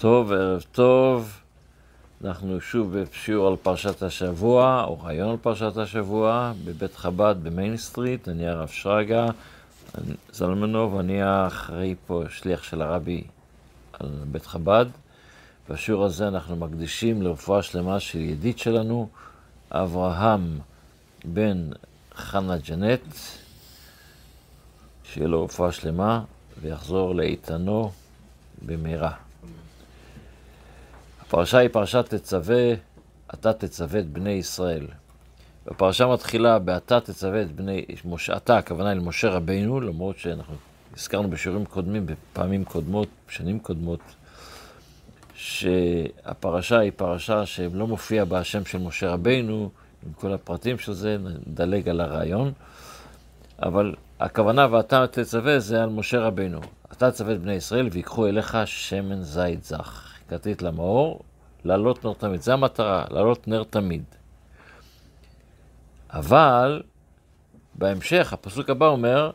טוב, ערב טוב. אנחנו שוב בשיעור על פרשת השבוע, או רעיון על פרשת השבוע, בבית חב"ד במיין סטריט. אני הרב שרגא זלמנוב, אני האחראי פה, שליח של הרבי על בית חב"ד. בשיעור הזה אנחנו מקדישים לרפואה שלמה של ידיד שלנו, אברהם בן חנה ג'נט, שיהיה לו רפואה שלמה ויחזור לאיתנו במהרה. הפרשה היא פרשת תצווה, אתה תצווה את בני ישראל. הפרשה מתחילה ב"אתה תצווה את בני", משה, אתה, הכוונה היא למשה רבינו, למרות שאנחנו הזכרנו בשיעורים קודמים, בפעמים קודמות, בשנים קודמות, שהפרשה היא פרשה שלא מופיע בה השם של משה רבינו, עם כל הפרטים של זה, נדלג על הרעיון, אבל הכוונה ואתה תצווה זה על משה רבינו. אתה תצווה את בני ישראל ויקחו אליך שמן זית זך. כתית למאור, לעלות נר תמיד. זה המטרה, לעלות נר תמיד. אבל בהמשך, הפסוק הבא אומר,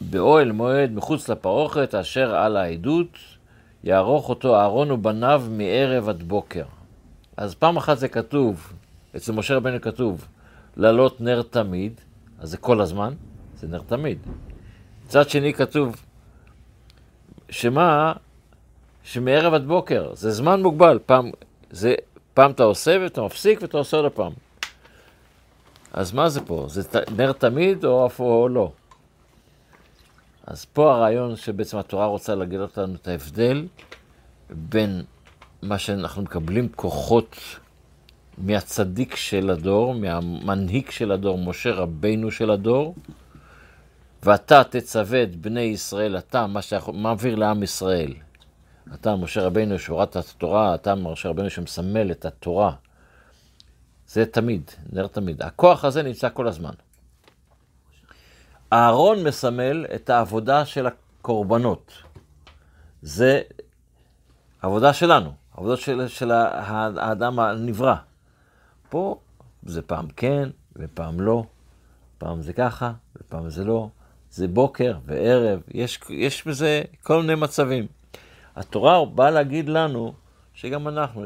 באוהל מועד מחוץ לפרוכת אשר על העדות, יערוך אותו אהרון ובניו מערב עד בוקר. אז פעם אחת זה כתוב, אצל משה רבנו כתוב, לעלות נר תמיד, אז זה כל הזמן, זה נר תמיד. מצד שני כתוב, שמה? שמערב עד בוקר, זה זמן מוגבל, פעם, זה, פעם אתה עושה ואתה מפסיק ואתה עושה עוד פעם. אז מה זה פה? זה נר תמיד או, או לא? אז פה הרעיון שבעצם התורה רוצה להגיד אותנו את ההבדל בין מה שאנחנו מקבלים כוחות מהצדיק של הדור, מהמנהיג של הדור, משה רבינו של הדור, ואתה תצווה את בני ישראל, אתה, מה שאתה מעביר לעם ישראל. אתה, משה רבינו, שורת התורה, אתה, משה רבינו, שמסמל את התורה. זה תמיד, נר תמיד. הכוח הזה נמצא כל הזמן. אהרון מסמל את העבודה של הקורבנות. זה עבודה שלנו, עבודה של, של האדם הנברא. פה זה פעם כן ופעם לא, פעם זה ככה ופעם זה לא. זה בוקר וערב, יש, יש בזה כל מיני מצבים. התורה באה להגיד לנו שגם אנחנו,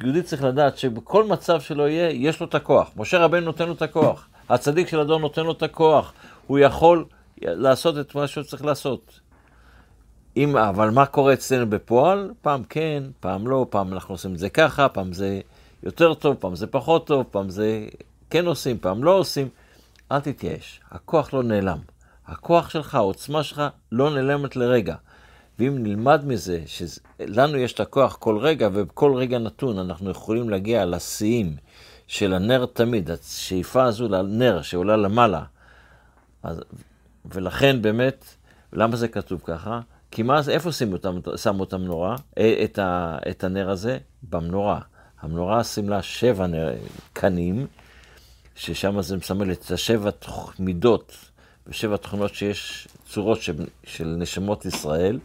יהודי צריך לדעת שבכל מצב שלו יהיה, יש לו את הכוח. משה רבנו נותן לו את הכוח. הצדיק של הדור נותן לו את הכוח. הוא יכול לעשות את מה שהוא צריך לעשות. אם, אבל מה קורה אצלנו בפועל? פעם כן, פעם לא, פעם אנחנו עושים את זה ככה, פעם זה יותר טוב, פעם זה פחות טוב, פעם זה כן עושים, פעם לא עושים. אל תתייאש, הכוח לא נעלם. הכוח שלך, העוצמה שלך, לא נעלמת לרגע. ואם נלמד מזה שלנו יש את הכוח כל רגע, ובכל רגע נתון אנחנו יכולים להגיע לשיאים של הנר תמיד, השאיפה הזו לנר שעולה למעלה. אז, ולכן באמת, למה זה כתוב ככה? כי מה, איפה שמו אותם, שמו את המנורה, אה, את, ה, את הנר הזה? במנורה. המנורה סימלה שבע נר, קנים, ששם זה מסמל את השבע מידות ושבע תכונות שיש צורות של, של נשמות ישראל.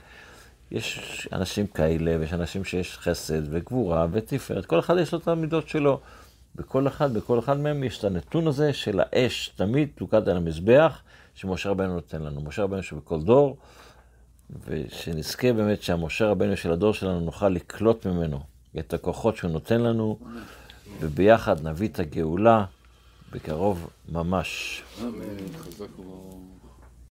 יש אנשים כאלה, ויש אנשים שיש חסד וגבורה ותפארת, כל אחד יש לו את המידות שלו. בכל אחד, בכל אחד מהם יש את הנתון הזה של האש תמיד תוקד על המזבח, שמשה רבנו נותן לנו. משה רבנו שבכל דור, ושנזכה באמת שהמשה רבנו של הדור שלנו נוכל לקלוט ממנו את הכוחות שהוא נותן לנו, וביחד נביא את הגאולה בקרוב ממש. אמן, חזק וברוך.